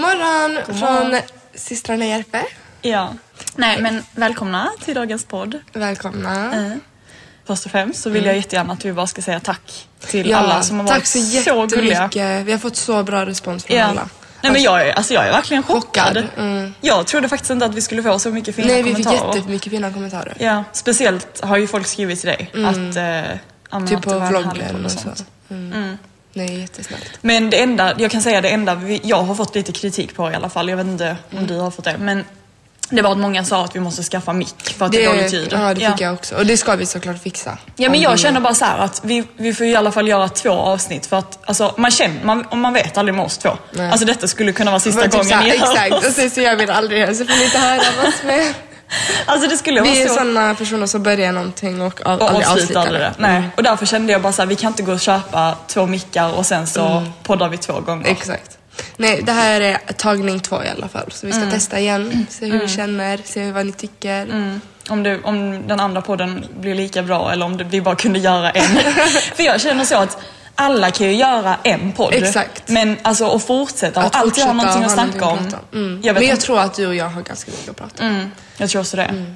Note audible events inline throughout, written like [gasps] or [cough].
God morgon från systrarna Järpe. Ja. Nej, men välkomna till dagens podd. Välkomna. Eh, Först och främst så vill Mm. jag jättegärna att vi bara ska säga tack till alla som har tack varit så så, gulliga. Vi har fått så bra respons från Ja. alla. Nej men jag är, alltså jag är verkligen chockad. Chockad, mm. Jag trodde faktiskt inte att vi skulle få så mycket fina Nej, vi fick kommentarer. jättemycket fina kommentarer. Ja, speciellt har ju folk skrivit till dig att, eh, ja, Typ att på vloggen podd och så. sånt. Mm. Nej, jättesnällt. Men det enda, jag kan säga det enda vi, jag har fått lite kritik på i alla fall, jag vet inte om Mm. du har fått det, men det var att många sa att vi måste skaffa mick för att det, är dålig ljud. Ja, det fick jag också. Och det ska vi såklart fixa. Ja men jag känner bara så här att vi, vi får i alla fall göra två avsnitt för att alltså, man känner, man, om man vet aldrig med oss två. Nej. Alltså detta skulle kunna vara sista Men typ gången såhär, ni hör Exakt, och sen så gör vi det aldrig igen så får ni inte höra oss med. [laughs] Alltså det skulle Vi är vara så. sådana personer som börjar någonting och, av, och aldrig avsluta avslutar aldrig det. Nej. Och därför kände jag bara så här, vi kan inte gå och köpa två mickar och sen så Mm. poddar vi två gånger. Exakt. Nej, det här är tagning två i alla fall. Så vi ska testa igen, se hur vi känner, se vad ni tycker. Om, det, om den andra podden blir lika bra eller om det, vi bara kunde göra en. [laughs] För jag känner så att alla kan ju göra en podd. Exakt. Men alltså att fortsätta och Att alltid ha någonting att ha snacka om. Mm. Jag vet Men jag inte. tror att du och jag har ganska mycket att prata om. Mm, jag tror också det.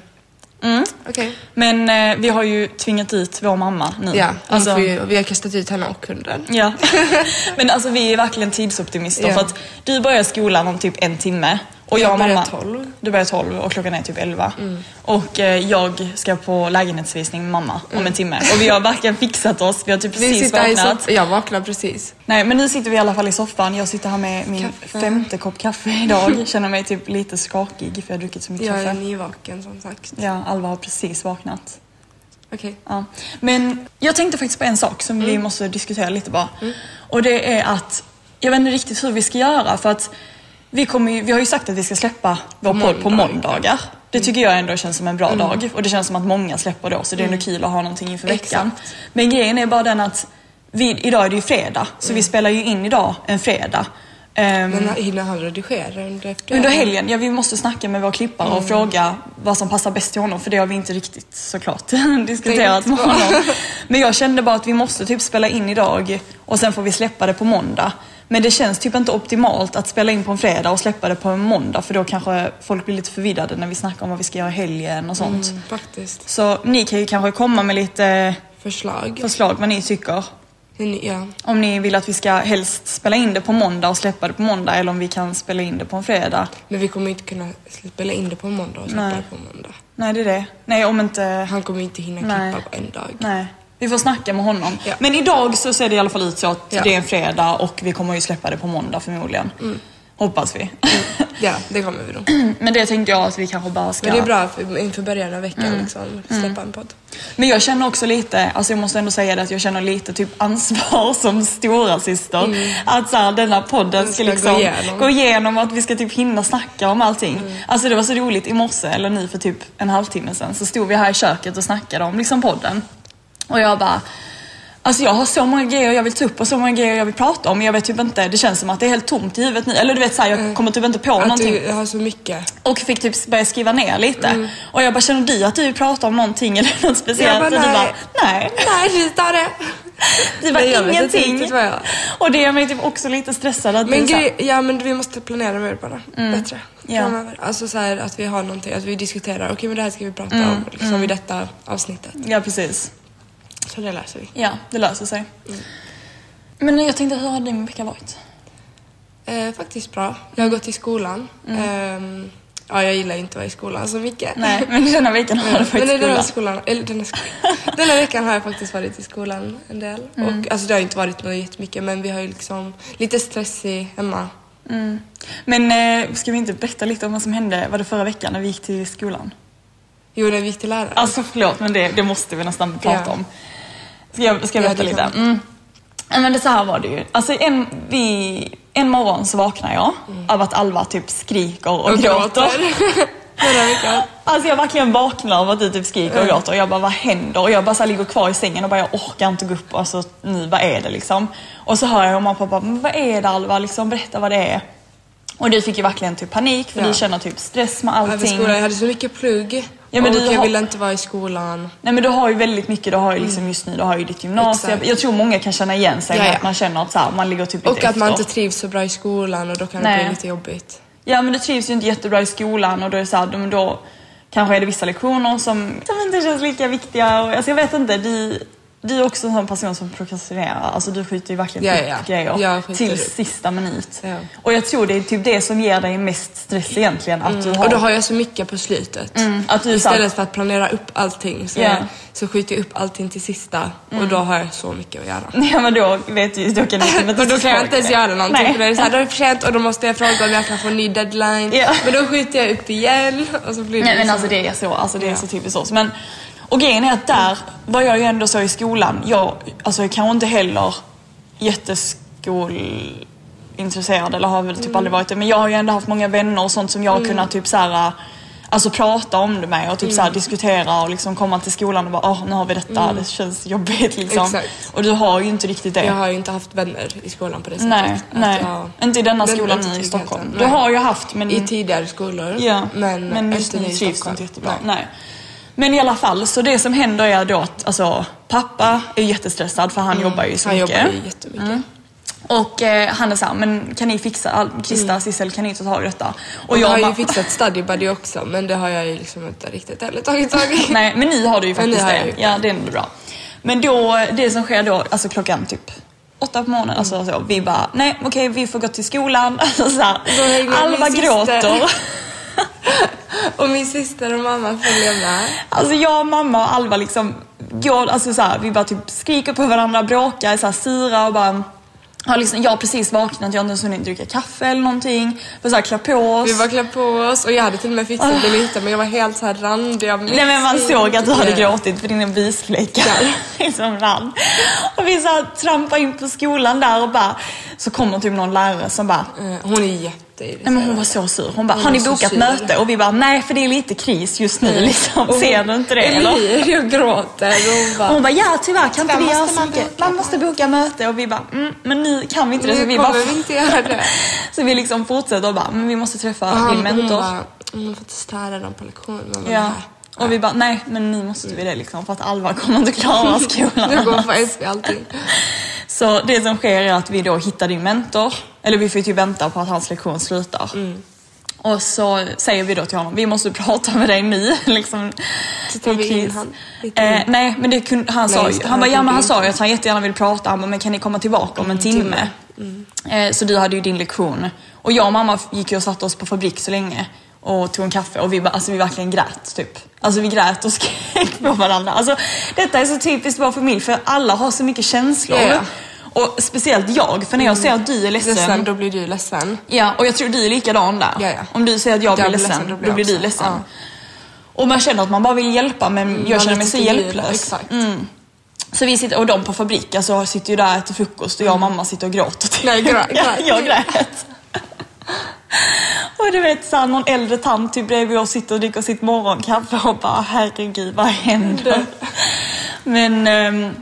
Okej. Men eh, vi har ju tvingat ut vår mamma nu. Ja, alltså, ju, vi har kastat ut henne och hunden. ja. [laughs] Men alltså vi är verkligen tidsoptimister Ja. för att du börjar skolan om typ en timme. Och Jag jag börjar mamma, 12. Du börjar 12 och klockan är typ 11. Och eh, jag ska på lägenhetsvisning med mamma om en timme. Och vi har verkligen fixat oss. Vi har typ Vi precis vaknat. Jag vaknade precis. Nej men nu sitter vi i alla fall i soffan. Jag sitter här med min Kaffe. femte kopp kaffe idag. [laughs] Känner mig typ lite skakig för jag har druckit så mycket Jag kaffe. är nyvaken som sagt. Ja, Alva har precis vaknat. Okej. Ja. Men jag tänkte faktiskt på en sak som Mm. vi måste diskutera lite bara. Och det är att jag vet inte riktigt hur vi ska göra för att vi, kommer ju, vi har ju sagt att vi ska släppa vår podd på måndag. måndagar. Det Mm. tycker jag ändå känns som en bra dag och det känns som att många släpper då så det är ändå kul att ha någonting inför veckan. Mm. Exakt. Men grejen är bara den att vi, idag är det ju fredag så Mm. vi spelar ju in idag en fredag. Ehm, Men hinner han redigera under efter? under helgen, ja vi måste snacka med vår klippare Mm. och fråga vad som passar bäst till honom för det har vi inte riktigt såklart [laughs] diskuterat med honom. Men jag kände bara att vi måste typ spela in idag och sen får vi släppa det på måndag. Men det känns typ inte optimalt att spela in på en fredag och släppa det på en måndag för då kanske folk blir lite förvirrade när vi snackar om vad vi ska göra i helgen och sånt. Mm, faktiskt. Så ni kan ju kanske komma med lite Förslag. förslag vad ni tycker. Ja. Om ni vill att vi ska helst spela in det på måndag och släppa det på måndag eller om vi kan spela in det på en fredag. Men vi kommer inte kunna spela in det på måndag och släppa Nej. det på måndag. Nej, det är det. Nej, om inte... Han kommer inte hinna Nej. klippa på en dag. Nej. Vi får snacka med honom. Ja. Men idag så ser det i alla fall ut så att Ja. det är en fredag och vi kommer ju släppa det på måndag förmodligen. Hoppas vi. Ja, det kommer vi nog. [clears throat] Men det tänkte jag att vi kanske bara ska... Men det är bra för, inför början av veckan Mm. liksom, släppa en podd. Men jag känner också lite, alltså jag måste ändå säga det att jag känner lite typ ansvar [laughs] som stora syster Att så här, denna podden Den ska, ska liksom gå igenom. gå igenom att vi ska typ hinna snacka om allting. Alltså det var så roligt i morse, eller nu för typ en halvtimme sedan, så stod vi här i köket och snackade om liksom podden. Och jag bara, Alltså jag har så många grejer jag vill ta upp och så många grejer jag vill prata om. Jag vet typ inte, det känns som att det är helt tomt i huvudet nu. Eller du vet så här, jag kommer typ inte på Att någonting. du har så mycket. Och fick typ börja skriva ner lite. Och jag bara, känner du att du vill prata om någonting eller [laughs] något speciellt? Jag bara, och du nej. bara, nej. Nej, vi tar det. [laughs] Det var Nej, jag inte ingenting. vad jag- Och det gör mig typ också lite stressad. Att Men grej, ja men vi måste planera mer bara. Bättre. Ja. Framöver. Alltså så här, att vi har någonting, att vi diskuterar, okej men det här ska vi prata Mm. om liksom vid detta avsnittet. Ja, precis. Så det läser vi. Ja, det löser sig. Mm. Men jag tänkte, hur har din vecka varit? Eh, faktiskt bra. Jag har gått i skolan. Ehm, ja, jag gillar inte att vara i skolan så mycket. Mm. Nej, men denna veckan har [laughs] du faktiskt i denna, skola. skolan, eller denna, skolan, denna veckan har jag faktiskt varit i skolan en del. Mm. Och, alltså det har inte varit något jättemycket men vi har ju liksom lite stressig hemma. Men eh, ska vi inte berätta lite om vad som hände, var det förra veckan när vi gick till skolan? Jo, när vi gick till läraren. Alltså förlåt, men det, det måste vi nästan prata Ja. om. Ska jag, ska jag Ja, berätta lite? Mm. Men det så här var det ju. Alltså en, vi, en morgon så vaknar jag av att Alva typ skriker och, Och gråter. [laughs] Alltså jag verkligen vaknar av att du typ skriker och gråter och jag bara vad händer? Och jag bara så här, ligger kvar i sängen och bara jag orkar inte gå upp. Alltså nu, vad är det liksom? Och så hör jag mamma och pappa, men vad är det Alva? Liksom, berätta vad det är. Och du fick ju verkligen typ panik för Ja. du känner typ stress med allting. Jag hade så mycket plugg. Ja, men och du jag har- ville inte vara i skolan. Nej men du har ju väldigt mycket, du har ju liksom just nu, du har ju ditt gymnasium. Exakt. Jag tror många kan känna igen sig Ja, med ja. att man känner att så här, man ligger typ Och lite att man efter. inte trivs så bra i skolan och då kan det Nej. bli lite jobbigt. Ja men du trivs ju inte jättebra i skolan och då är det så här, men då kanske är det vissa lektioner som, som inte känns lika viktiga. Och, alltså jag vet inte, du, du är också en sån person som prokrastinerar. Alltså du skjuter ju verkligen Ja, upp ja. grejer Jag skjuter till upp. sista minut. Ja. Och jag tror det är typ det som ger dig mest stress egentligen. Att du har... Mm. Och då har jag så mycket på slutet. att du Istället för att planera upp allting så, Ja. så skjuter jag upp allting till sista. Och då har jag så mycket att göra. Ja men då vet du, då kan du Men [laughs] då kan jag inte ens göra någonting Nej. för då är det så här, då är det för sent och då måste jag fråga om jag kan få en ny deadline. Ja. Men då skjuter jag upp igen och så blir det Nej men så. alltså det är så, alltså det är så typiskt. Men, och grejen är att där var jag ju ändå så i skolan, jag, alltså jag kanske inte heller jätteskolinintresserad eller har väl typ Mm. aldrig varit det. Men jag har ju ändå haft många vänner och sånt som jag har kunnat typ så här, Alltså prata om det med och typ så Mm. här, diskutera och liksom komma till skolan och bara åh nu har vi detta, det känns jobbigt liksom. Exakt. Och du har ju inte riktigt det. Jag har ju inte haft vänner i skolan på det sättet. Nej, nej. jag- Inte i denna skolan nu i Stockholm. Du har ju haft men... I tidigare skolor. Ja, men, men just nu trivs du inte jättebra. Nej. Nej. Men i alla fall, så det som händer är då att alltså, pappa är jättestressad för han jobbar ju så Mm. Han mycket. jobbar ju jättemycket. Och eh, han är såhär, men kan ni fixa, Krista, Sissel, kan ni ta tag i detta? Mm. Och jag jag har ju fixat study buddy också men det har jag ju liksom inte riktigt heller tagit tag i. [laughs] Nej, men ni har det ju faktiskt det. Ja, det är ändå bra. Men då, det som sker då, alltså klockan typ åtta på morgonen, alltså så, vi bara, nej okej vi får gå till skolan. [laughs] Alltså, så här, syster. gråter. [laughs] Och min syster och mamma följer med. Alltså jag mamma och Alva liksom går, alltså så här, vi bara typ skriker på varandra, bråkar, är så här sura och bara har liksom, jag har precis vaknat, jag har inte ens hunnit dricka kaffe eller någonting. Så här klä på oss. Vi bara klä på oss och jag hade till och med fixat det lite men jag var helt så här randig av Nej men man såg att du hade gråtit för dina visfläckar [laughs] liksom rann. Och vi så här trampar in på skolan där och bara, så kommer typ någon lärare som bara Eh, Hon är Nej men hon var så sur. Hon bara, Hon har ni bokat sur." möte? Och vi bara, nej för det är lite kris just nu liksom. Och hon- Ser du inte det eller? Jag gråter hon bara... Hon bara, ja tyvärr kan inte vi göra så mycket. Man måste boka möte och vi bara, mm, men nu kan vi inte det. Så vi, bara, vi inte göra det. [laughs] så vi liksom fortsätter och bara, men vi måste träffa Och han, din hon mentor. bara, hon får inte störa dem på lektionen. Bara, Ja. Och vi bara, nej men nu måste vi det liksom för att Alva kommer inte klara [laughs] skolan. Nu går på SP allting. Så det som sker är att vi då hittar din mentor. Eller vi får ju typ vänta på att hans lektion slutar. Mm. Och så säger vi då till honom, vi måste prata med dig nu. [laughs] liksom, Så tar vi in han lite Eh, nej, men det kunde, han sa just ju, han bara, ja men han sa ju att han jättegärna vill prata. Han bara, men kan ni komma tillbaka om en timme? Eh, så du hade ju din lektion. Och jag och mamma gick ju och satte oss på fabrik så länge och tog en kaffe och vi, alltså, vi verkligen grät typ. Alltså vi grät och [laughs] skrek på varandra. Alltså, detta är så typiskt vår familj för alla har så mycket känslor. Ja. Och speciellt jag, för när jag ser att du är ledsen, Ledsen, då blir du ledsen. Ja, och jag tror du är likadan där. Ja, ja. Om du säger att jag blir Jag blir ledsen, ledsen, då då blir, blir jag du ledsen. Ja. Och man känner att man bara vill hjälpa men jag man känner mig så hjälplös. Mm. Så vi sitter, och de på fabrik alltså, sitter ju där och äter frukost och jag och mamma sitter och gråter. Nej, [laughs] Ja, grät. jag grät. [laughs] Och du vet så här, någon äldre tant typ bredvid oss sitter och dricker sitt morgonkaffe och bara herregud vad händer? [laughs] Men ehm,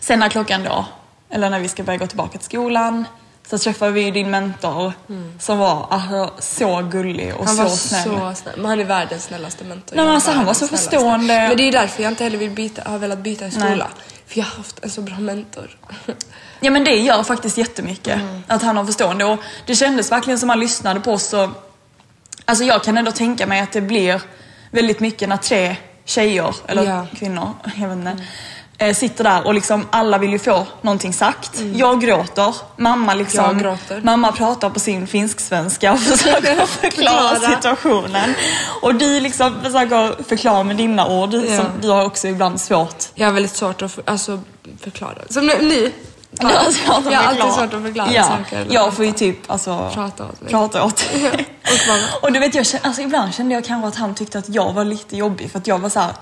sen när klockan då, eller när vi ska börja gå tillbaka till skolan så träffade vi din mentor som var alltså, så gullig och Mm. Han så var snäll. så snäll. Men han är världens snällaste mentor. Nej, men alltså, han var så snällaste. förstående. Men det är därför jag inte heller vill byta, har velat byta skola. Nej. För jag har haft en så bra mentor. [laughs] Ja men det gör faktiskt jättemycket. Mm. Att han har förstående. Och det kändes verkligen som han lyssnade på oss. Och, alltså jag kan ändå tänka mig att det blir väldigt mycket när tre tjejer, eller Ja. kvinnor, jag vet inte, eh, sitter där och liksom alla vill ju få någonting sagt. Jag gråter, mamma liksom, Mm. Gråter. mamma pratar på sin finsk-svenska och [laughs] försöker förklara situationen. Och du liksom försöker förklara med dina ord, Ja. som du har också ibland svårt. Jag har väldigt svårt att för, alltså, förklara. Som nu. nu. Du att jag har alltid svårt att förklara ja. saker. Jag får ju typ alltså, Prata åt mig. prata åt [laughs] dig. Och. Och du vet, jag, alltså, ibland kände jag kanske att han tyckte att jag var lite jobbig för att jag var så här.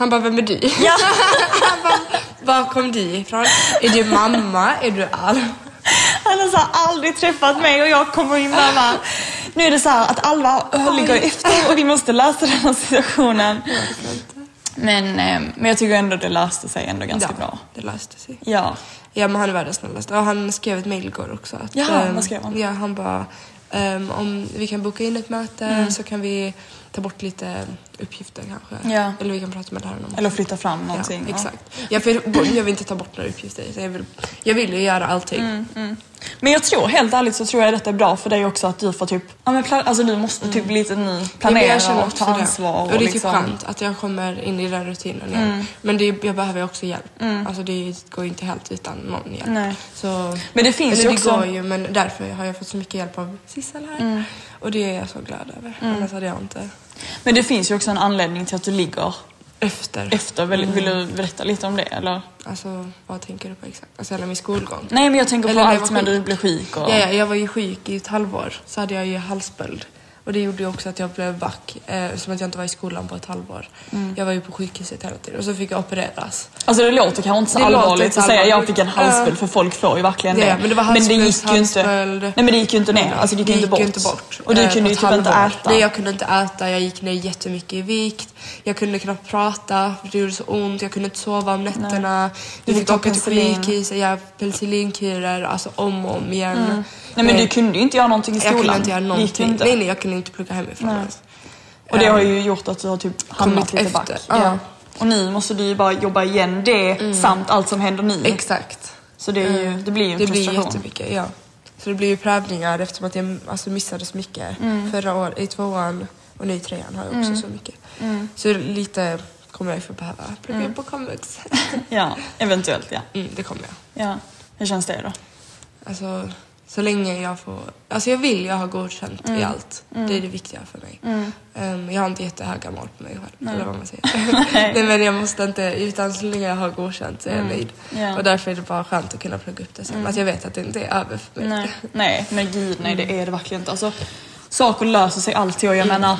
Han bara, vem är du? Ja. [laughs] Han bara, var kom du ifrån? Är du mamma? Är du Alv? Han har så aldrig träffat mig och jag kommer in där bara, Nu är det så här att Alva ligger efter och vi måste lösa den här situationen. Men, eh, men jag tycker ändå det löste sig ändå ganska bra. det löste sig. Ja. Ja, men han är världens snällaste. Och han skrev ett mejl igår också. Att, Jaha, ehm, vad skrev han? Ja, han bara, ehm, om vi kan boka in ett möte Mm. så kan vi ta bort lite uppgifter kanske. Ja. Eller vi kan prata med läraren om Eller flytta fram någonting. Ja, exakt. Ja, för jag vill inte ta bort några uppgifter. Så jag, vill, jag vill ju göra allting. Mm. Men jag tror, helt ärligt så tror jag detta är bra för dig också att du får typ, ja men alltså du måste typ lite ny Ja, planera jag känner och ta det. ansvar. Och det är typ liksom- skönt att jag kommer in i den rutinen igen. Men det, jag behöver också hjälp. Alltså det går ju inte helt utan någon hjälp. Nej. Så, Men det finns eller ju det också- går ju men därför har jag fått så mycket hjälp av Sissel här. Och det är jag så glad över. Annars hade jag inte... Men det finns ju också en anledning till att du ligger Efter. efter. Vill, vill du berätta lite om det eller? Alltså vad tänker du på exakt? Alltså hela min skolgång. Nej men jag tänker på Eller när allt att du blev sjuk och... Ja, ja, jag var ju sjuk i ett halvår. Så hade jag ju halsböld. Och det gjorde ju också att jag blev back. Eh, som att jag inte var i skolan på ett halvår. Mm. Jag var ju på sjukhuset hela tiden. Och så fick jag opereras. Alltså det låter kanske inte så Det allvarligt inte att säga jag fick en halsböld för folk får ju verkligen det. men det var det gick ju halsböld, inte... halsböld. Nej men det gick ju inte ner. Alltså det gick, ju inte, gick bort. Och du eh, kunde ju typ inte äta. Nej, jag kunde inte äta. Jag gick ner jättemycket i vikt. Jag kunde knappt prata. Det gjorde så ont. Jag kunde inte sova om nätterna. Du Jag fick åka till penicillin. sjukhus. Jag penicillinkurer alltså om och om igen. Nej men Eh, du kunde ju inte göra någonting i Jag skolan. kunde inte göra någonting. inte. Nej, nej, jag kunde inte plugga hemifrån ens. Och det har ju gjort att du har typ hamnat lite efter, back. ja. Och nu måste du ju bara jobba igen det samt allt som händer nu. Exakt. Så det, är ju, det blir ju en Det blir frustration. jättemycket, ja. Så det blir ju prövningar eftersom att jag alltså, missade så mycket. Mm. Förra året i tvåan och nu i trean har jag också så mycket. Mm. Så lite kommer jag få behöva plugga in på komvux. [laughs] Ja, eventuellt ja. Mm, det kommer jag. ja. Hur känns det då? Alltså, så länge jag får... Alltså jag vill ju ha godkänt Mm. i allt. Det är det viktiga för mig. Ehm, jag har inte jättehöga mål på mig själv, eller vad man säger. [laughs] [laughs] Nej men jag måste inte, utan så länge jag har godkänt så är jag nöjd. Mm. Ja. Och därför är det bara skönt att kunna plugga upp det sen. Att jag vet att det inte är över för mig. Nej, nej, nej gud nej det är det verkligen inte. Alltså, saker löser sig alltid och jag Mm. menar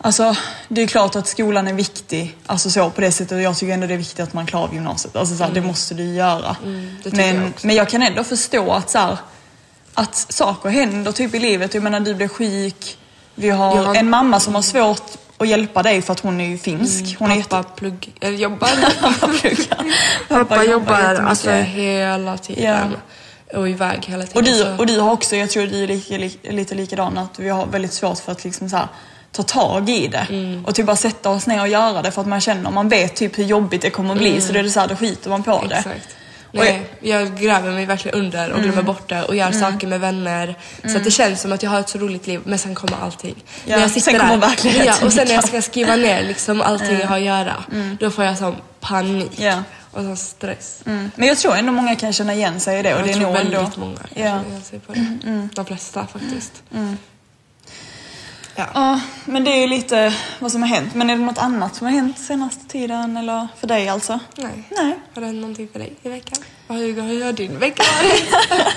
Alltså det är klart att skolan är viktig, alltså så på det sättet jag tycker ändå det är viktigt att man klarar av gymnasiet. Alltså så här, det måste du göra. Mm. men, jag men jag kan ändå förstå att så här, att saker händer typ i livet. Jag menar du blev sjuk, vi har Ja. en mamma som har svårt att hjälpa dig för att hon är ju finsk. Hon är Pappa plugg, eller jobbar. [laughs] Pappa. Pappa jobbar jättemycket. alltså hela tiden. Och iväg hela tiden. Och du, och du har också, jag tror du är lika, li, lite likadan, att vi har väldigt svårt för att liksom så här, ta tag i det. Och typ bara sätta oss ner och göra det för att man känner, man vet typ hur jobbigt det kommer att bli så då är det så här, då skiter man på det. Exakt. Och jag- Nej, jag gräver mig verkligen under och glömmer bort det och gör saker med vänner. Så att det känns som att jag har ett så roligt liv men sen kommer allting. Ja, när jag sitter sen kommer där, verkligheten ja, Och sen när jag ska skriva ner liksom allting jag har att göra, då får jag sån panik. Ja. Och sån stress. Mm. Men jag tror ändå många kan känna igen sig i det och jag det är tror nog väldigt ändå... många kan Ja. känna igen sig på det. De flesta faktiskt. Ja. Ja, men det är ju lite vad som har hänt. Men är det något annat som har hänt senaste tiden eller för dig alltså? Nej. Nej. Har det hänt någonting för dig i veckan? Hur, hur har din vecka varit?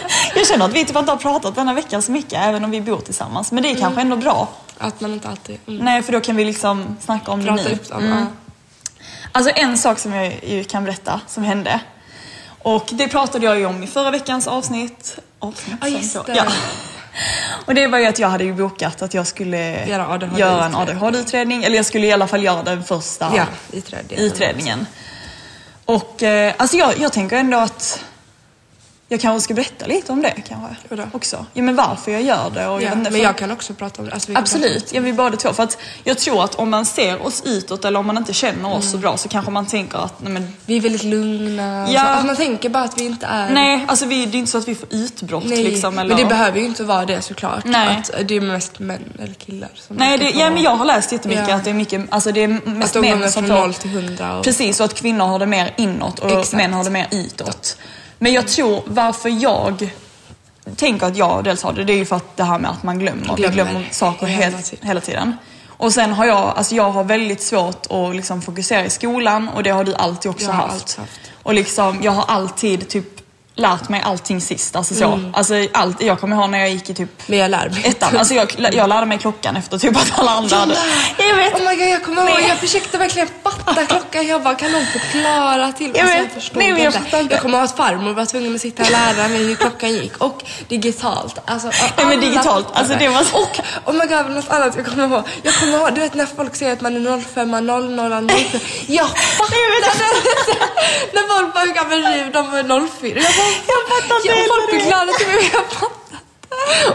[laughs] Jag känner att vi typ inte har pratat denna veckan så mycket även om vi bor tillsammans. Men det är kanske ändå bra. Att man inte alltid mm, Nej, för då kan vi liksom snacka om det pratar nu. upp dem. Mm. Alltså en sak som jag ju kan berätta som hände. Och det pratade jag ju om i förra veckans avsnitt. avsnitt just det. Ja. [laughs] Och det var ju att jag hade ju bokat att jag skulle Göra ADHD göra en utredning. ADHD-utredning. Eller jag skulle i alla fall göra den första Ja, utredningen. utredningen. Och eh, alltså jag, jag tänker ändå att jag kanske ska berätta lite om det kanske. Vadå? Också. Ja men varför jag gör det. Och jag Ja, vet inte, men jag kan också prata om det. Alltså, Absolut, ja, vi båda två. För att jag tror att om man ser oss utåt eller om man inte känner oss så Mm. bra så kanske man tänker att nej men Vi är väldigt lugna. Ja. Så, alltså, man tänker bara att vi inte är... Nej, alltså vi, det är inte så att vi får utbrott Nej, liksom. Eller... men det behöver ju inte vara det såklart. Nej. Att det är mest män eller killar som Nej, det, ja, men jag har läst jättemycket Ja. att det är mycket, alltså det är mest Att de män som från får... noll till hundra. Och... Precis, och att kvinnor har det mer inåt och Exakt. män har det mer utåt. Men jag tror varför jag tänker att jag dels har det, det är ju för att det här med att man glömmer. Vi Glömmer glömmer saker hela hela, tiden. Och sen har jag, alltså jag har väldigt svårt att liksom fokusera i skolan och det har du alltid också Jag haft. alltid haft. Och liksom, jag har alltid typ lärt mig allting sist. Alltså så. Mm. Alltså, allt, jag kommer ihåg när jag gick i typ Men jag lär mig. ettan. Alltså jag, jag lärde mig klockan efter typ att alla andra hade... Jag vet. Oh my god, jag kommer ihåg, jag försökte verkligen fatta klockan. Jag bara, kan någon förklara till mig? Jag vet. förstod Nej, men jag fattar inte. Jag kommer ihåg att farmor var tvungen att sitta och lära mig hur klockan gick. Och digitalt. Alltså, Nej, men digitalt, alltså, det var så- Och, oh my god, något annat jag kommer ihåg. Jag kommer ihåg, du vet när folk säger att man är 05, 00, 04. Jag fattade inte. När folk bara, hur gammal är du? De var 04. Jag bara, Jag fattar inte ja, heller folk det. förklarade till mig och jag fattade.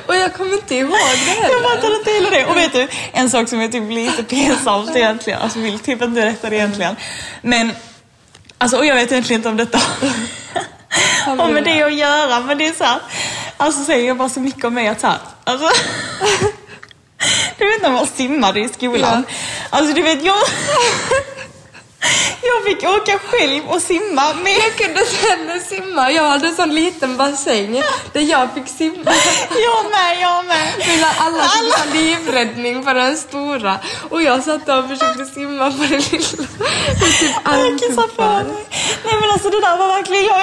Och jag kommer inte ihåg det heller. Jag fattar inte heller det. Och vet du, en sak som är typ lite pinsamt egentligen, alltså vill typ inte berätta det egentligen. Men, alltså och jag vet egentligen inte om detta [laughs] har med det att göra, men det är så här, alltså säger jag bara så mycket om mig att så här, alltså [laughs] Du vet när man simmade i skolan. Alltså du vet, jag... [laughs] Jag fick åka själv och simma med... Jag kunde sen simma. Jag hade en sån liten bassäng där jag fick simma. Jag med, jag med. Mina alla fick alla. livräddning på den stora. Och jag satt där och försökte simma på den lilla. Med typ mig. Nej men alltså det där var verkligen jag.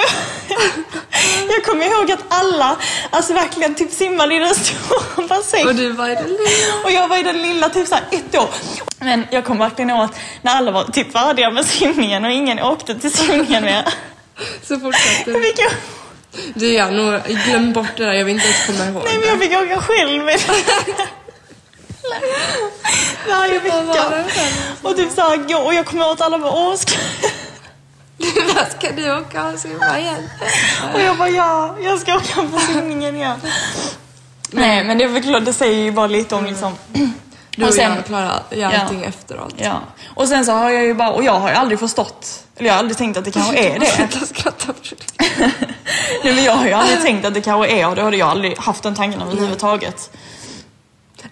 Jag kommer ihåg att alla, alltså verkligen typ simmade i den stora bassängen. Och du var i den lilla. Och jag var i den lilla typ såhär ett år. Men jag kommer verkligen ihåg att när alla var typ färdiga med simningen och ingen åkte till simningen mer. Så fortsatte du. Du, jag nog glömt bort det där. Jag vill inte ens komma ihåg nej men jag fick åka själv [laughs] Varje vecka. Och typ såhär och jag kommer att alla åh ska... Vad ska du åka och simma igen? Och jag bara ja, jag ska åka på simningen igen. Nej men det, det säger ju bara lite om liksom Du och, sen- jag klarar gör Ja. allting efteråt. Ja. Och sen så har jag ju bara, och jag har ju aldrig förstått, eller jag har aldrig tänkt att det [laughs] kanske är det. Sluta skratta. [laughs] Nej men jag har ju aldrig tänkt att det kanske är och det har jag aldrig haft den tanken överhuvudtaget.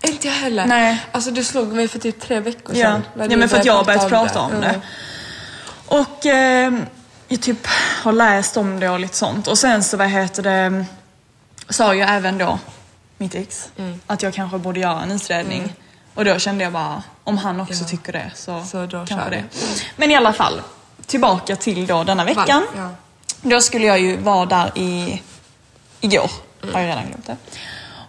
Inte jag heller. Nej. Alltså du slog mig för typ tre veckor Ja, sedan. ja du men för att jag har börjat prata om det. Mm. Och eh, jag typ har läst om det och lite sånt. Och sen så vad heter det, sa ju även då mitt ex Mm. att jag kanske borde göra en utredning. Och då kände jag bara, om han också Ja. tycker det så, Så då kanske det. Men i alla fall, tillbaka till då denna veckan. Ja. Då skulle jag ju vara där i, igår. Har jag redan glömt det.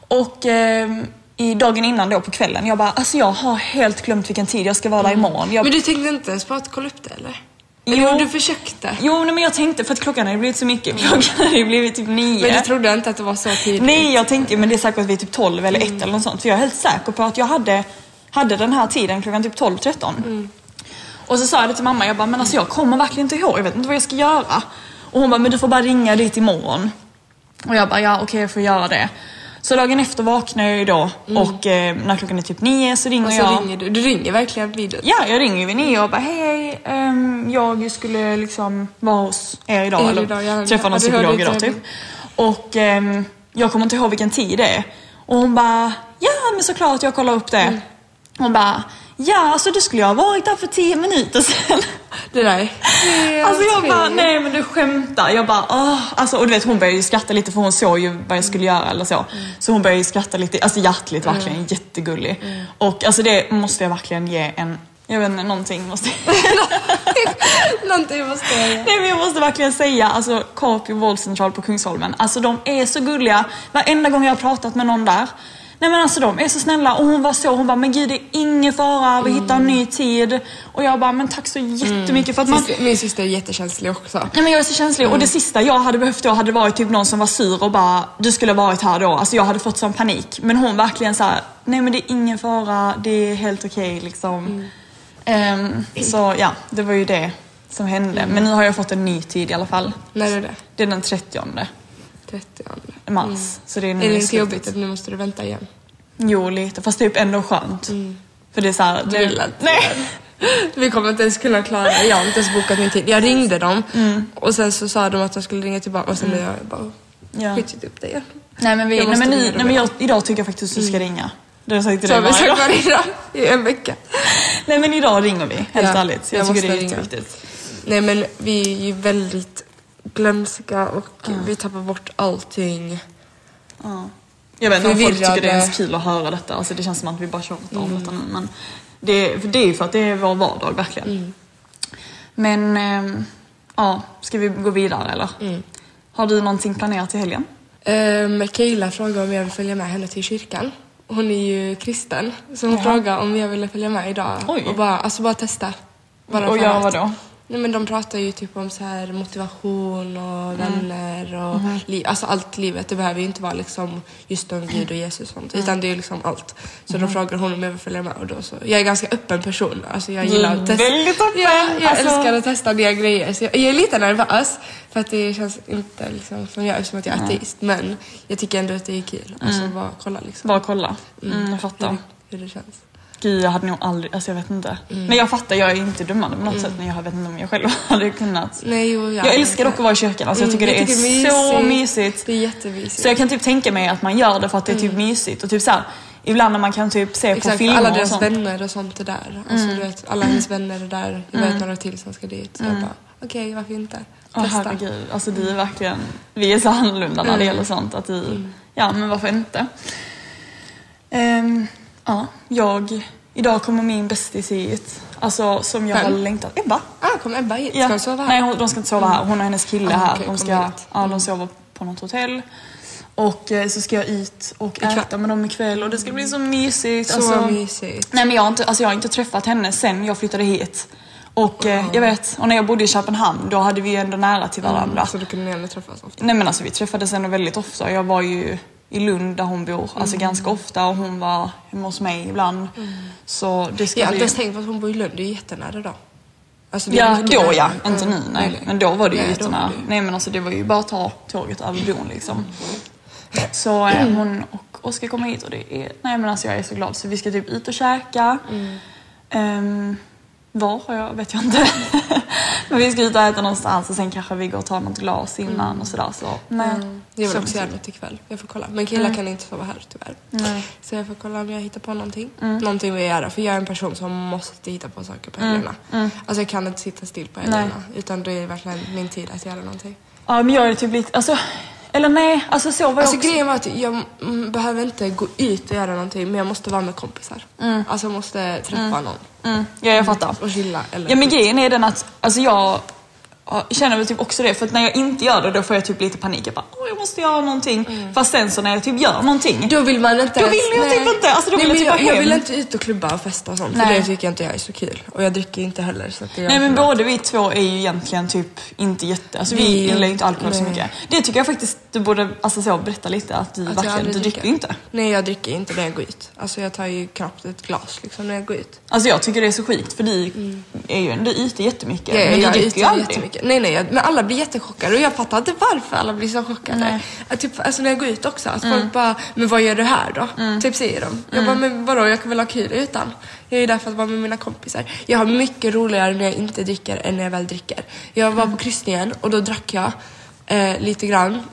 Och ehm, i dagen innan då på kvällen, jag bara, alltså jag har helt glömt vilken tid jag ska vara där imorgon. Jag, Men du tänkte inte ens på att kolla upp det eller? Jo. Du försökte? Jo, nej, men jag tänkte, för att klockan hade blivit så mycket. Klockan hade blivit typ nio. Men du trodde inte att det var så tidigt? Nej, jag tänkte, men det är säkert vid typ 12 eller 1 eller något sånt. För jag är helt säker på att jag hade, hade den här tiden klockan typ 12-13. Och så sa jag det till mamma, jag bara, men alltså jag kommer verkligen inte ihåg, jag vet inte vad jag ska göra. Och hon bara, men du får bara ringa dit imorgon. Och jag bara, ja okej jag får göra det. Så dagen efter vaknar jag ju då och eh, när klockan är typ nio så ringer Och så jag. ringer du. Du ringer verkligen vid Ja, jag ringer vid nio och bara hej, ehm, jag skulle liksom vara hos er idag Er eller idag, ja. träffa någon psykolog idag typ. Och ehm, jag kommer inte ihåg vilken tid det är. Och hon bara, ja men såklart jag kollar upp det. Mm. Hon bara, Ja, alltså du skulle jag ha varit där för tio minuter sedan. Det där är Alltså jag bara, nej men du skämtar. Jag bara, åh. Alltså, och du vet hon började ju skratta lite för hon såg ju vad jag skulle göra eller så. Så hon började ju skratta lite, alltså hjärtligt verkligen, jättegullig. Och alltså det måste jag verkligen ge en, jag vet inte, någonting måste jag [laughs] Någonting måste jag göra. Nej men jag måste verkligen säga, alltså Capio vårdcentral på Kungsholmen, alltså de är så gulliga. Varenda gång jag har pratat med någon där, nej men alltså de är så snälla. Och hon var så, hon bara, men gud det är ingen fara, vi hittar en ny tid. Och jag bara, men tack så jättemycket för att man... Min syster är jättekänslig också. Nej men jag är så känslig och det sista jag hade behövt då hade varit typ någon som var sur och bara du skulle ha varit här då. Alltså jag hade fått sån panik. Men hon verkligen så här, nej men det är ingen fara, det är helt okej liksom. Ehm, så ja, det var ju det som hände. Men nu har jag fått en ny tid i alla fall. När är det? Det är den 30 30 mars. Så det är nu Är det inte jobbigt att nu måste du vänta igen? Jo lite, fast typ ändå skönt. För det är såhär... Du vill inte Nej. [laughs] Vi kommer inte ens kunna klara det. Jag har inte ens bokat min tid. Jag ringde dem och sen så sa de att de skulle ringa tillbaka och sen blev jag bara Ja. skitit upp det igen. Nej men, vi, nej, men, ni, nej, men idag. jag, idag tycker jag faktiskt att du ska ringa. Det har jag sagt till dig varje dag. varje dag i en vecka. Nej men idag ringer vi, helt Ja, ärligt. Jag, jag tycker det är ringa. jätteviktigt. Nej men vi är ju väldigt glömska och vi tappar bort allting. Ja. Jag vet inte om folk tycker det är ens kul att höra detta. Alltså, det känns som att vi bara tjatar om detta nu. Men det, för det är ju för att det är vår vardag verkligen. Men ehm, ja, ska vi gå vidare eller? Har du någonting planerat till helgen? Um, Kayla frågade om jag vill följa med henne till kyrkan. Hon är ju kristen, så hon frågade om jag ville följa med idag. Oj. Och bara, alltså bara testa. Bara Och göra vadå? Nej men de pratar ju typ om så här motivation och Mm. vänner och Mhm. liv. Alltså allt livet. Det behöver ju inte vara liksom just om Gud och Jesus och sånt. Utan det är liksom allt. Så Mhm. de frågar hon om jag vill följa med och då så. Jag är ganska öppen person. Alltså jag gillar att testa. väldigt öppen. Ja, jag Alltså- älskar att testa nya grejer. Så jag, jag är lite nervös. För att det känns inte liksom som jag eftersom att jag är ateist. Men jag tycker ändå att det är kul. Alltså bara kolla liksom. Bara kolla. Mm, jag fattar. hur, hur det känns. Gud, jag hade nog aldrig, alltså jag vet inte. Men jag fattar, jag är inte dömande på något sätt. Men jag vet inte om jag själv [laughs] hade kunnat. Nej, jo, Jag älskar dock att vara i kyrkan. Alltså, jag tycker Mm, det är, jag så mysigt. mysigt. Det är jättemysigt. Så jag kan typ tänka mig att man gör det för att det är typ mysigt. Och typ så här, ibland när man kan typ se på Exakt, filmer alla och deras sånt. Mm. vänner och sånt är där. Alltså, du vet, alla hennes [clears throat] vänner är där. Jag vet några till som ska dit. Så jag bara, okej, varför inte? Åh Testa. herregud, alltså du är verkligen, vi är så annorlunda när det Mm. gäller sånt. Att du, ja men varför inte? Ehm, ja, jag, idag kommer min bästis hit. Alltså som jag Vem? har längtat. Ebba. Ah, kom Ebba hit? Ska Ja. hon sova här? Nej, hon, de ska inte sova här. Hon och hennes kille Ah, här. okej, de, ska, ja, de sover på något hotell. Och eh, så ska jag ut och Ikväll? äta med dem ikväll och det ska bli så mysigt. Så alltså, mysigt. Nej men jag har, inte, alltså jag har inte träffat henne sen jag flyttade hit. Och eh, jag vet, och när jag bodde i Köpenhamn då hade vi ändå nära till varandra. Så då kunde ni ändå träffas ofta? Nej men alltså vi träffades ändå väldigt ofta. Jag var ju i Lund där hon bor, alltså ganska ofta och hon var hemma hos mig ibland. Så det ska Jag har inte ens tänkt på att hon bor i Lund. Det är jättenära då. Alltså, Ja, då nära. ja. Mm. Inte nu, nej. Men då var det ju Nej, jättenära. det ju- Nej men alltså det var ju bara att ta tåget över bron liksom. Så eh, hon och Oskar kommer hit och det är... Nej men alltså jag är så glad. Så vi ska typ ut och käka. Ehm, var har jag, vet jag inte. [laughs] men vi ska ut och äta någonstans och sen kanske vi går och tar något glas innan och sådär. Så nej. Mm. Jag vill Så också göra något ikväll. Jag får kolla. Men killar kan inte sova här tyvärr. Nej. Så jag får kolla om jag hittar på någonting. Någonting vill jag göra. För jag är en person som måste hitta på saker på helgerna. Alltså jag kan inte sitta still på helgerna. Utan det är verkligen min tid att göra någonting. Ja men jag är typ lite, alltså... Eller nej, alltså så var jag Alltså också. grejen var att jag mm, behöver inte gå ut och göra någonting. Men jag måste vara med kompisar. Alltså jag måste träffa någon. Mm, ja jag fattar. Och chilla. Eller Ja men grejen är den att, alltså jag ja, känner väl typ också det för att när jag inte gör det då får jag typ lite panik. Jag bara, åh jag måste göra någonting. Fast sen så när jag typ gör någonting. Då vill man inte Då vill jag nej. typ inte. Alltså, då nej, vill jag men typ jag, jag vill inte ut och klubba och festa och sånt. Nej. För det tycker jag inte jag är så kul. Och jag dricker inte heller. Så att det Nej men både vi två är ju egentligen typ inte jätte, alltså vi, Vi- gillar ju inte alkohol så nej. mycket. Det tycker jag faktiskt du borde alltså så, berätta lite att du Att jag verkligen, du dricker inte. Nej, jag dricker inte när jag går ut. Alltså jag tar ju knappt ett glas liksom när jag går ut. Alltså jag tycker det är så sjukt för du är ju ändå ute jättemycket. Jag, men jag du är dricker ju aldrig. Nej, nej, men alla blir jättechockade och jag fattar inte varför alla blir så chockade. Nej. Att typ, alltså när jag går ut också, att folk bara, men vad gör du här då? Typ säger de. Jag bara, men vadå, jag kan väl ha kul utan? Jag är där för att vara med mina kompisar. Jag har mycket roligare när jag inte dricker än när jag väl dricker. Jag var på kryssningen och då drack jag eh, lite grann.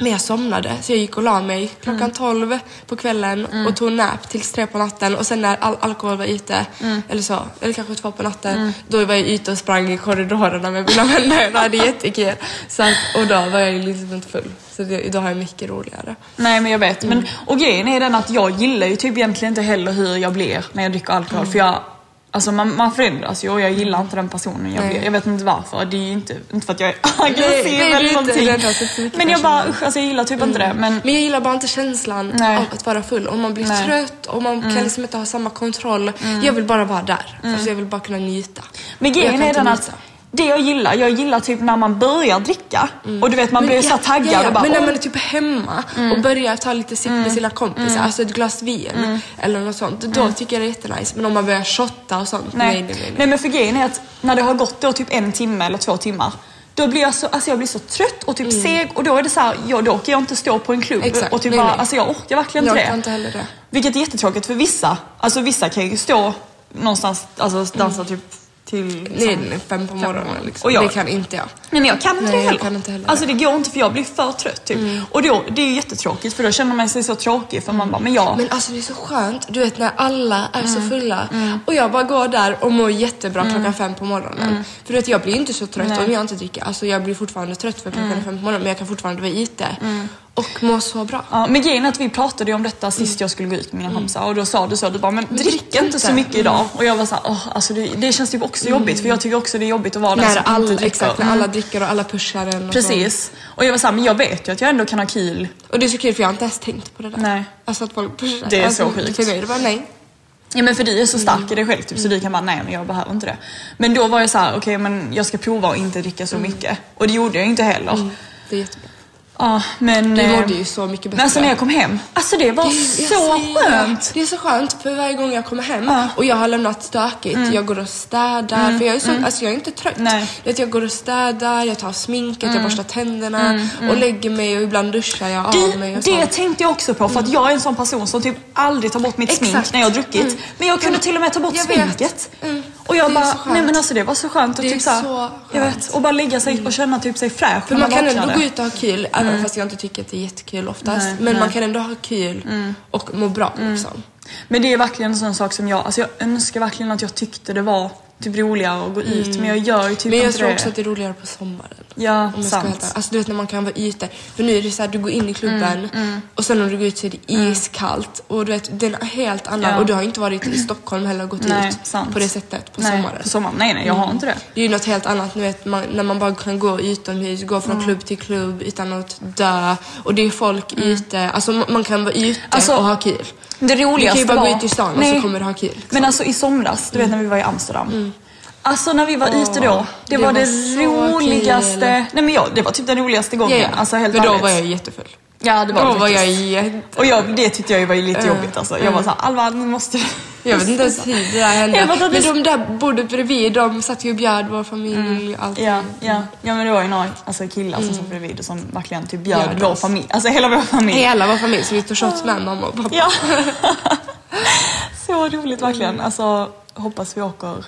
Men jag somnade så jag gick och la mig klockan Mm. 12 på kvällen och tog nap tills tre på natten och sen när all alkohol var ute, Mm. eller så, eller kanske två på natten, då var jag ute och sprang i korridorerna med mina [laughs] vänner och hade jättekul. Så att, och då var jag ju liksom inte full. Så det, då har jag mycket roligare. Nej men jag vet. Men, och grejen är den att jag gillar ju typ egentligen inte heller hur jag blir när jag dricker alkohol. För jag, alltså man, man förändras ju och jag gillar inte den personen jag. Jag vet inte varför. Det är ju inte, inte för att jag är aggressiv nej, eller någonting. Men jag bara alltså jag gillar typ inte det. Men, Men jag gillar bara inte känslan Nej. av att vara full. Om man blir Nej. trött och man kan liksom inte ha samma kontroll. Jag vill bara vara där. Alltså jag vill bara kunna njuta. men Och grejen är den att njuta. Det jag gillar, jag gillar typ när man börjar dricka och du vet man blir ju så taggad ja, ja, och bara Men när man är typ hemma och börjar ta lite sipp med sina kompisar, alltså ett glas vin eller något sånt. Då tycker jag det är jättenice. Men om man börjar shotta och sånt, nej, Nej. nej, nej. nej men för grejen är att när det har gått då typ en timme eller två timmar då blir jag så, alltså jag blir så trött och typ seg och då är det så här, ja, då orkar jag inte stå på en klubb Exakt. och typ Nej, bara, nej. alltså jag orkar verkligen inte Jag det. orkar inte heller det. Vilket är jättetråkigt för vissa, alltså vissa kan ju stå någonstans, alltså dansa typ till Nej, fem på morgonen liksom. Och jag- Det kan inte jag. Nej men jag kan inte Nej, det jag kan inte heller Alltså det. det går inte för jag blir för trött typ. Och då, det är ju jättetråkigt för då känner man sig så tråkig för man bara, men jag... Men alltså det är så skönt, du vet när alla är så fulla och jag bara går där och mår jättebra klockan fem på morgonen. För du vet jag blir inte så trött Nej. om jag inte dricker. Alltså jag blir fortfarande trött för klockan är fem på morgonen men jag kan fortfarande vara ute och må så bra. Ja, men grejen är att vi pratade ju om detta sist jag skulle gå ut med mina kompisar och då sa du så, du bara men drick inte så mycket idag. Och jag var såhär, åh alltså det, det känns typ också jobbigt för jag tycker också det är jobbigt att vara den som alla, inte dricker. exakt, när Mm. alla dricker och alla pushar en. Och Precis. Och jag var såhär, men jag vet ju att jag ändå kan ha kul. Och det är så kul för jag har inte ens tänkt på det där. Nej. Alltså att folk pushar. Det är alltså, så sjukt. För mig är det bara nej. Ja men för du är så stark i dig själv typ, så du kan bara, nej men jag behöver inte det. Men då var jag så här: okej men jag ska prova att inte dricka så mycket. Och det gjorde jag inte heller. Det är jättebra. Ja, men... Du eh, mådde ju så mycket bättre. Men alltså när jag kom hem, alltså det var Det så skönt. Det. det är så skönt för varje gång jag kommer hem Ja. och jag har lämnat stökigt. Jag går och städar för jag är, så, alltså jag är inte trött. Nej. Jag går och städar, jag tar sminket, jag borstar tänderna och lägger mig och ibland duschar jag av mig och det tänkte jag också på för att jag är en sån person som typ aldrig tar bort mitt Exakt. smink när jag har druckit. Mm. Men jag kunde till och med ta bort jag sminket. Mm. Och jag bara, så nej men alltså det var så skönt Det är typ såhär, så jag vet, och bara lägga sig och känna typ sig fräsch För när man kan ändå gå ut och ha kul, även fast jag inte tycker att det är jättekul oftast. Nej, men nej. Mm. man kan ändå ha kul och må bra liksom. Men det är verkligen en sån sak som jag, alltså jag önskar verkligen att jag tyckte det var typ roligare att gå ut men jag gör ju typ Men jag tror det. också att det är roligare på sommaren. Ja, Om sant. helt. Alltså du vet när man kan vara ute. För nu är det så här, du går in i klubben Mm, och sen när du går ut så är det iskallt. Och du vet, det är en helt annan. Ja. Och du har inte varit i Stockholm heller och gått Nej, ut sant. på det sättet på nej, sommaren. På sommaren, nej nej jag har inte det. Det är ju något helt annat nu vet, man, när man bara kan gå utomhus, gå Mm. från klubb till klubb utan att dö. Och det är folk ute, alltså man, kan vara ute Mm. Alltså, och ha kul. Det Du kan roligaste ju bara var... gå ut i stan och Nej. så kommer du ha kul. liksom. Men alltså i somras, du vet när vi var i Amsterdam. Alltså när vi var ute då, det, det var det var så roligaste. kul. Nej men jag, det var typ den roligaste gången. Ja, ja. Alltså helt Men då var jag jättefull. Ja det var Då det var jag jätte... Och jag, det tyckte jag var lite Uh, jobbigt alltså. Jag var såhär, Alva nu måste. Jag vet inte ens hur det där [laughs] hände. Men det- de där bordet bredvid, de satt ju och bjöd vår familj och allting. Ja, ja, ja men det var ju några alltså, killar som satt bredvid och som verkligen typ bjöd Bjöd vår familj. Alltså hela vår familj. Hela vår familj, så vi tog shots med mamma och pappa. Ja. [laughs] [laughs] Så roligt verkligen. Alltså hoppas vi åker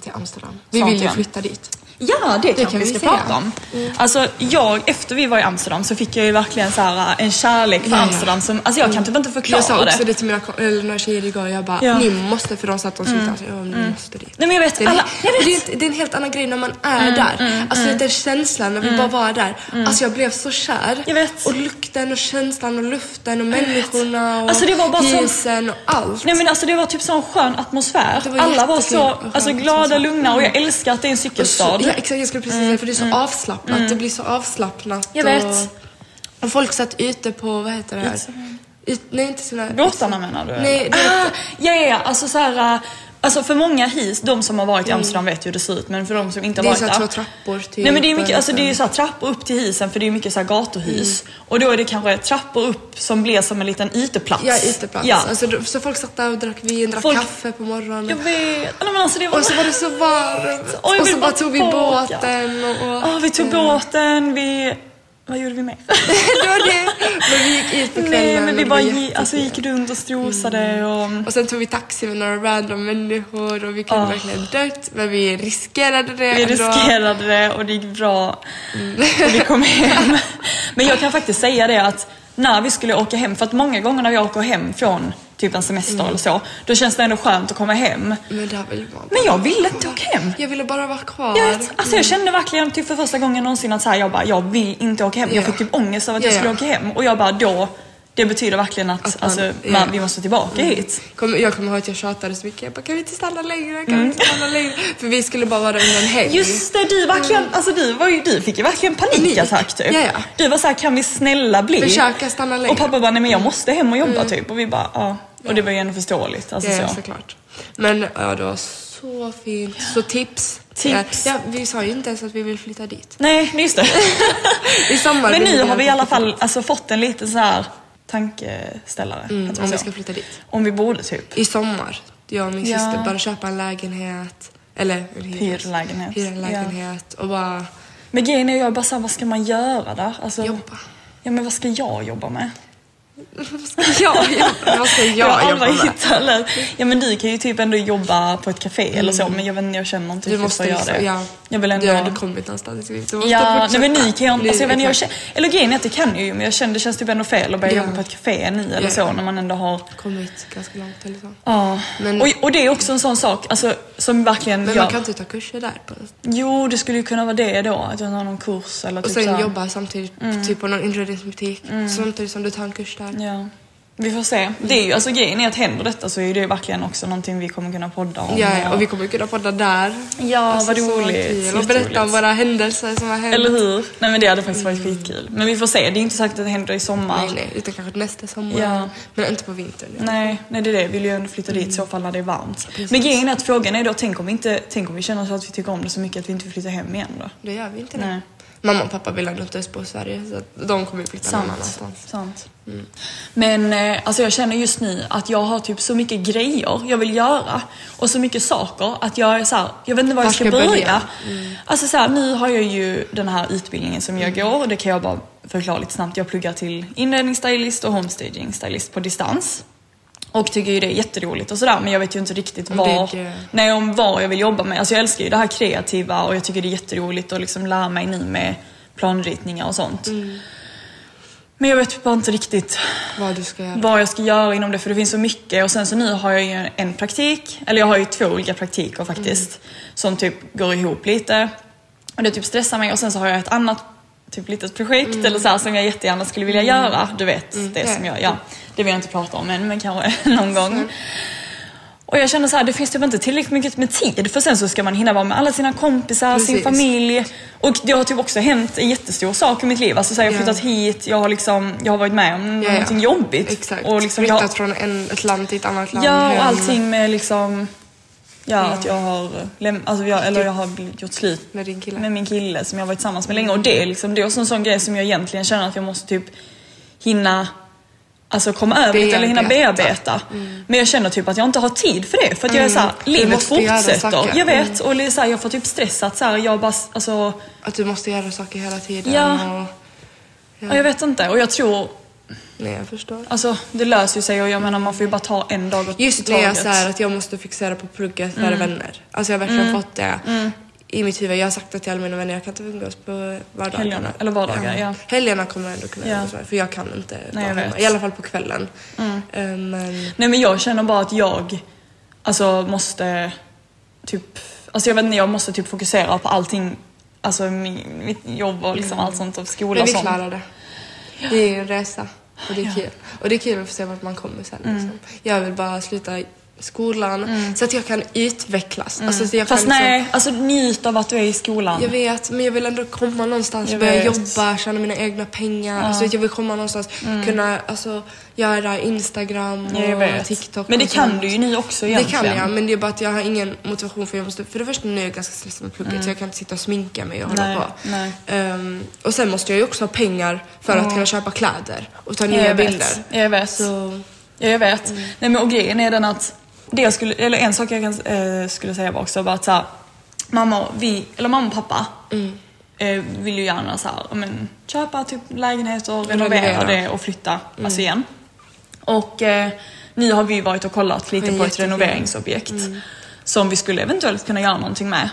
Till Amsterdam. Vi Snart vill ju igen. flytta dit. Ja, det, kanske kan vi vi ska säga. prata om. Alltså jag, efter vi var i Amsterdam så fick jag ju verkligen så här en kärlek för Ja, ja. Amsterdam som, alltså jag kan typ inte förklara Jag sa också det. det till mina eller några tjejer igår. Jag bara, Ja. ni måste, för de sa att de skulle ta. Jag bara, ni måste dit. Nej men jag vet, Det alla, jag vet. Mm, det, är, det är en helt annan grej när man är där. alltså den känslan när vi bara var där. Alltså jag blev så kär. Jag vet. Och lukten och känslan och luften och människorna och Alltså, det var bara husen och allt. Nej men alltså det var typ sån skön atmosfär. Det var Alla var så alltså, glada, atmosfär. lugna och jag älskar att det är en cykelstad. Exakt, jag skulle precis säga för det är så avslappnat. Det blir så avslappnat. Jag vet. Och, och folk satt ute på, vad heter det? här? Ut, nej, inte såna Båtarna menar du? Nej, det, ah, ja, ja, ja, alltså så här, äh, Alltså för många his, de som har varit i Amsterdam vet ju hur det ser ut men för de som inte har Mm. Det är varit så där. två trappor typ. Nej men det är mycket, och alltså det är så trappor upp till hisen för det är mycket så här gatuhus. Mm. Och då är det kanske trappor upp som blir som en liten uteplats. Ja, uteplats. Ja. Alltså, så folk satt där och drack vin, drack Folk- kaffe på morgonen. Jag vet. Nej, men alltså det var... Och så var det så varmt. Och vill så bara tog vi båten och Ja, vi tog båten, vi... Vad gjorde vi mer? [laughs] det var det. Men vi gick ut på kvällen. Nej, men vi bara det var gi- alltså, gick runt och strosade och... Och sen tog vi taxi med några random människor och vi kunde Ah. verkligen dött men vi riskerade det Vi ändå. riskerade det och det gick bra. Och vi kom [laughs] hem. Men jag kan faktiskt säga det att när vi skulle åka hem, för att många gånger när vi åker hem från typ en semester eller så, då känns det ändå skönt att komma hem. Men det här vill man Men jag ville inte åka hem. Jag ville bara vara kvar. Jag alltså jag kände verkligen typ för första gången någonsin att så här, jag bara, jag vill inte åka hem. Jag Ja. fick typ ångest av att jag Ja, skulle åka hem. Och jag bara, då, det betyder verkligen att, Att man- alltså, ja. man, vi måste tillbaka hit. Kom, jag kommer ihåg att jag tjatade så mycket. Jag bara, kan vi inte stanna längre? Kan vi inte stanna längre? För vi skulle bara vara under en helg. Mm. Just det, du verkligen, alltså du, var ju, du fick ju verkligen panikattack typ. Ja, ja. Du var såhär, kan vi snälla bli? Försöka stanna längre. Och pappa bara, nej men jag måste hem och jobba typ. Och vi bara, ja. Och det var ju ändå förståeligt. Alltså, ja, så. såklart. Men ja, det var så fint. Så tips. Tips. Ja, vi sa ju inte ens att vi vill flytta dit. Nej, just det. [laughs] I sommar men nu vi har vi i alla fall alltså, fått en liten så här tankeställare. Mm, om vi så? ska flytta dit. Om vi borde typ. I sommar. Jag och min Ja. syster bara köpa en lägenhet. Eller en hyres- Hyrlägenhet. Hyra en lägenhet och bara Men grejen är jag bara såhär, vad ska man göra där? Alltså, jobba. Ja men vad ska jag jobba med? Vad ska jag jobba? Vad ska Jag med? hittat eller, Ja men du kan ju typ ändå jobba på ett café eller så men jag vet inte, jag känner inte Du måste att göra det. ja. Jag vill ändå... Du har ändå kommit någonstans. Du måste Ja, nej men ni kan jag, alltså, jag vet inte, jag känner, eller grejen är att det kan jag ju men jag känner det känns typ ändå fel att börja Ja. jobba på ett café ni eller Ja. så när man ändå har kommit ganska långt eller så. Ja, Men- och, och det är också en sån sak alltså, som verkligen Men gör... man kan inte ta kurser där. På. Jo, det skulle ju kunna vara det då, att jag har någon kurs eller Och typ sen så här- jobba samtidigt typ på någon inredningsbutik. Samtidigt som du tar en kurs där. Ja. Vi får se. Det är ju, alltså grejen är att händer detta så är det verkligen också någonting vi kommer kunna podda om. Ja, ja, och vi kommer kunna podda där. Ja, vad så roligt. Och berätta om våra händelser som har hänt. Eller hur? Nej men det hade faktiskt varit skitkul. Men vi får se, det är inte sagt att det händer i sommar. Nej, nej, utan kanske nästa sommar. Ja. Men inte på vintern. Ja. Nej, nej det är det. Vi vill ju ändå flytta dit i så fall när det är varmt. Men grejen är att frågan är då, tänk om vi, inte, tänk om vi känner så att vi tycker om det så mycket att vi inte vill flytta hem igen då? Det gör vi inte Nej. det. Mamma och pappa vill ändå inte bo i Sverige så de kommer ju flytta någon annanstans. Sant. Men eh, alltså jag känner just nu att jag har typ så mycket grejer jag vill göra och så mycket saker att jag är så här, jag vet inte var, jag ska börja. börja? Alltså så här, nu har jag ju den här utbildningen som jag går och det kan jag bara förklara lite snabbt. Jag pluggar till inredningsstylist och homestaging stylist på distans. Och tycker ju det är jätteroligt och sådär men jag vet ju inte riktigt var, nej, om vad jag vill jobba med. Alltså jag älskar ju det här kreativa och jag tycker det är jätteroligt att liksom lära mig nu med planritningar och sånt. Men jag vet bara inte riktigt Vad du ska göra. vad jag ska göra inom det för det finns så mycket och sen så nu har jag ju en praktik, eller jag har ju två olika praktiker faktiskt som typ går ihop lite och det typ stressar mig och sen så har jag ett annat typ litet projekt eller så här, som jag jättegärna skulle vilja göra. Du vet, det Ja. som jag, ja, det vill jag inte prata om än men kanske [laughs] någon gång. Och jag känner så här, det finns typ inte tillräckligt mycket med tid för sen så ska man hinna vara med alla sina kompisar, sin Precis. familj. Och det har typ också hänt en jättestor sak i mitt liv. Alltså så här, jag har flyttat hit, jag har liksom, jag har varit med om ja. någonting jobbigt. Exakt. Och liksom, jag, Flyttat från en, ett land till ett annat land. Ja, och allting med liksom, ja, Ja. att jag har, läm- alltså jag, eller jag har gjort slut Med din kille. med min kille som jag har varit tillsammans med länge. Och det är liksom, det är också en sån grej som jag egentligen känner att jag måste typ hinna Alltså komma över det eller hinna Bearbeta. bearbeta. Men jag känner typ att jag inte har tid för det. För att jag är såhär, Mm. Du livet fortsätter. Jag vet. Och det är jag får typ stress att så här, jag bara, alltså, Att du måste göra saker hela tiden. Ja. Och, ja. jag vet inte. Och jag tror, nej, jag förstår. alltså det löser ju sig och jag menar man får ju bara ta en dag åt Just det, jag taget. så här, att jag måste fixera på plugget före vänner. Alltså jag har verkligen fått det i mitt huvud. Jag har sagt det till alla mina vänner, jag kan inte umgås på vardagarna. Helgerna, eller vardagar, ja. Helgerna kommer jag ändå kunna Ja. umgås med, för jag kan inte vara jag hemma. I alla fall på kvällen. Eh, Men Nej men jag känner bara att jag alltså måste typ, alltså jag vet inte, jag måste typ fokusera på allting, alltså mi- mitt jobb och liksom allt sånt och skola Men och vi sånt. klarar det. Det är en resa och det är kul. Och det är kul att få se vart man kommer sen. Mm. Liksom. Jag vill bara sluta skolan så att jag kan utvecklas. Alltså, så jag Mm. Fast kan liksom, nej, alltså njut av att du är i skolan. Jag vet, men jag vill ändå komma någonstans, Jag börja vet. jobba, tjäna mina egna pengar. Alltså, jag vill komma någonstans, kunna alltså, göra Instagram och Ja. TikTok. Men det kan sånt. du ju nu också Det egentligen. kan jag, men det är bara att jag har ingen motivation för jag måste, för det första nu är jag ganska stressad med plugget så jag kan inte sitta och sminka mig och hålla Mm. Nej, på. nej. Ehm, och sen måste jag ju också ha pengar för att kunna köpa kläder och ta Ja, nya jag bilder. vet. Ja, Jag vet. Så, Ja, jag vet. Nej men och grejen är den att, det jag skulle, eller en sak jag kan, eh, skulle säga var också bara att så här, mamma, vi, eller mamma och pappa Mm. eh, vill ju gärna så här, men, köpa typ lägenheter, renovera Renovera. det och flytta alltså igen. Och eh, nu har vi varit och kollat lite på ett renoveringsobjekt som vi skulle eventuellt kunna göra någonting med.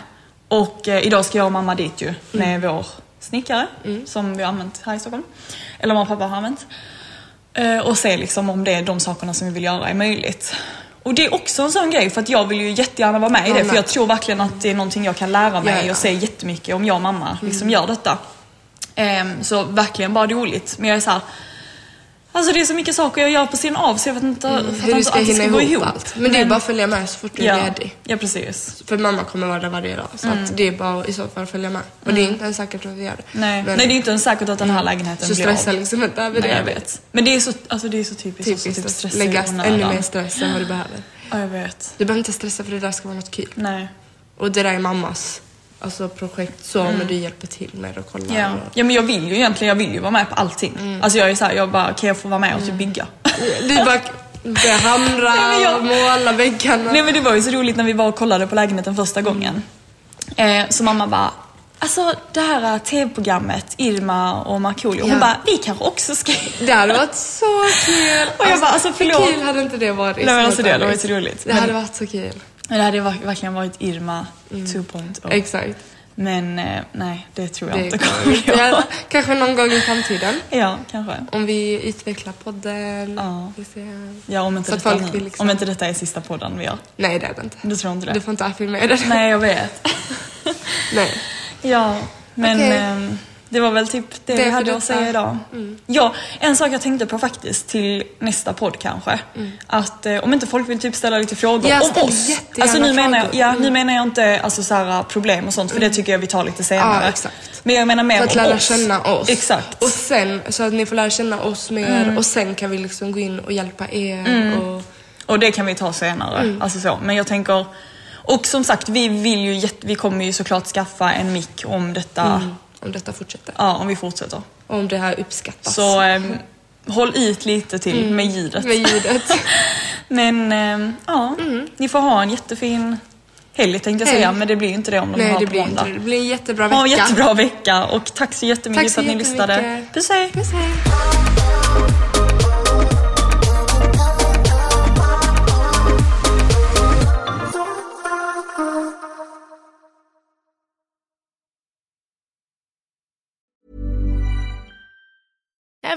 Och eh, idag ska jag och mamma dit ju med vår snickare som vi har använt här i Stockholm. Eller mamma och pappa har använt. Eh, och se liksom om det är de sakerna som vi vill göra är möjligt. Och det är också en sån grej för att jag vill ju jättegärna vara med i det för jag tror verkligen att det är någonting jag kan lära mig Ja, ja. och se jättemycket om jag och mamma liksom gör detta. Ehm, så verkligen bara roligt. Men jag är så här, Alltså det är så mycket saker jag gör på sidan av så jag vet inte Mm, hur du ska att det hinna ihop ihop. allt. Men det är bara att följa med så fort du är ja, ledig. ja, precis. För mamma kommer vara där varje dag. Så att det är bara i så fall att följa med. Och det är inte ens säkert att vi gör det. Nej, Men Nej det är inte ens säkert att den här lägenheten så blir stressa av. liksom inte över Nej, det. jag vet. Men det är så, alltså det är så typiskt. också, Typiskt typ att stressa lägga ännu mer stress än vad du [gasps] behöver. Ja, jag vet. Du behöver inte stressa för det där ska vara något kul. Nej. Och det där är mammas alltså, projekt så, men du hjälper till med att kolla. Ja. och- ja, men jag vill ju egentligen jag vill ju vara med på allting. Alltså jag är så här, jag bara, kan jag få vara med och typ bygga? [laughs] Du bara hamra Nej, jag- och måla väggarna. Nej men det var ju så roligt när vi var och kollade på lägenheten första gången. Eh, så mamma bara, alltså det här tv-programmet Irma och Markoolio, hon Ja. bara, vi kanske också ska... Det hade varit så kul. Och jag bara, alltså, förlåt. Hur kul hade inte det varit? Nej, men alltså, det hade varit så roligt. Det Men- hade varit så kul. Men det hade ver- verkligen varit Irma 2.0. Exakt. Men eh, nej, det tror jag Det inte kommer göra. Kanske någon gång i framtiden. Ja, kanske. Om vi utvecklar podden. Ja. Vi ser. Ja, om inte, detta, folk liksom- om inte detta är sista podden vi gör. Nej, det är det inte. Du tror inte det? Du får inte affirmera det. Nej, jag vet. [laughs] Nej. Ja, men Okej. ehm, det var väl typ det, Det vi hade att säga idag. Ja, en sak jag tänkte på faktiskt till nästa podd kanske. Att eh, om inte folk vill typ ställa lite frågor Ja, om oss. Alltså nu menar, jag, ja, nu menar jag inte alltså, så här, problem och sånt för det tycker jag vi tar lite senare. Ja, exakt. Men jag menar mer För att om lära oss. känna oss. Exakt. Och sen, så att ni får lära känna oss mer. Och sen kan vi liksom gå in och hjälpa er. Och, Och det kan vi ta senare. Mm. Alltså så. Men jag tänker, och som sagt vi vill ju vi kommer ju såklart skaffa en mick om detta, Mm. Om detta fortsätter. ja om vi fortsätter. Och om det här uppskattas. Så ehm, håll ut lite till med ljudet. Mm. Med ljudet. [laughs] Men ehm, ja, ni får ha en jättefin helg tänkte jag säga, men det blir ju inte det om de Nej, har det på blir måndag. inte det. Blir en jättebra vecka. Ha en jättebra vecka och tack så jättemycket Tack så för att ni lyssnade. Puss hej! Puss, hej.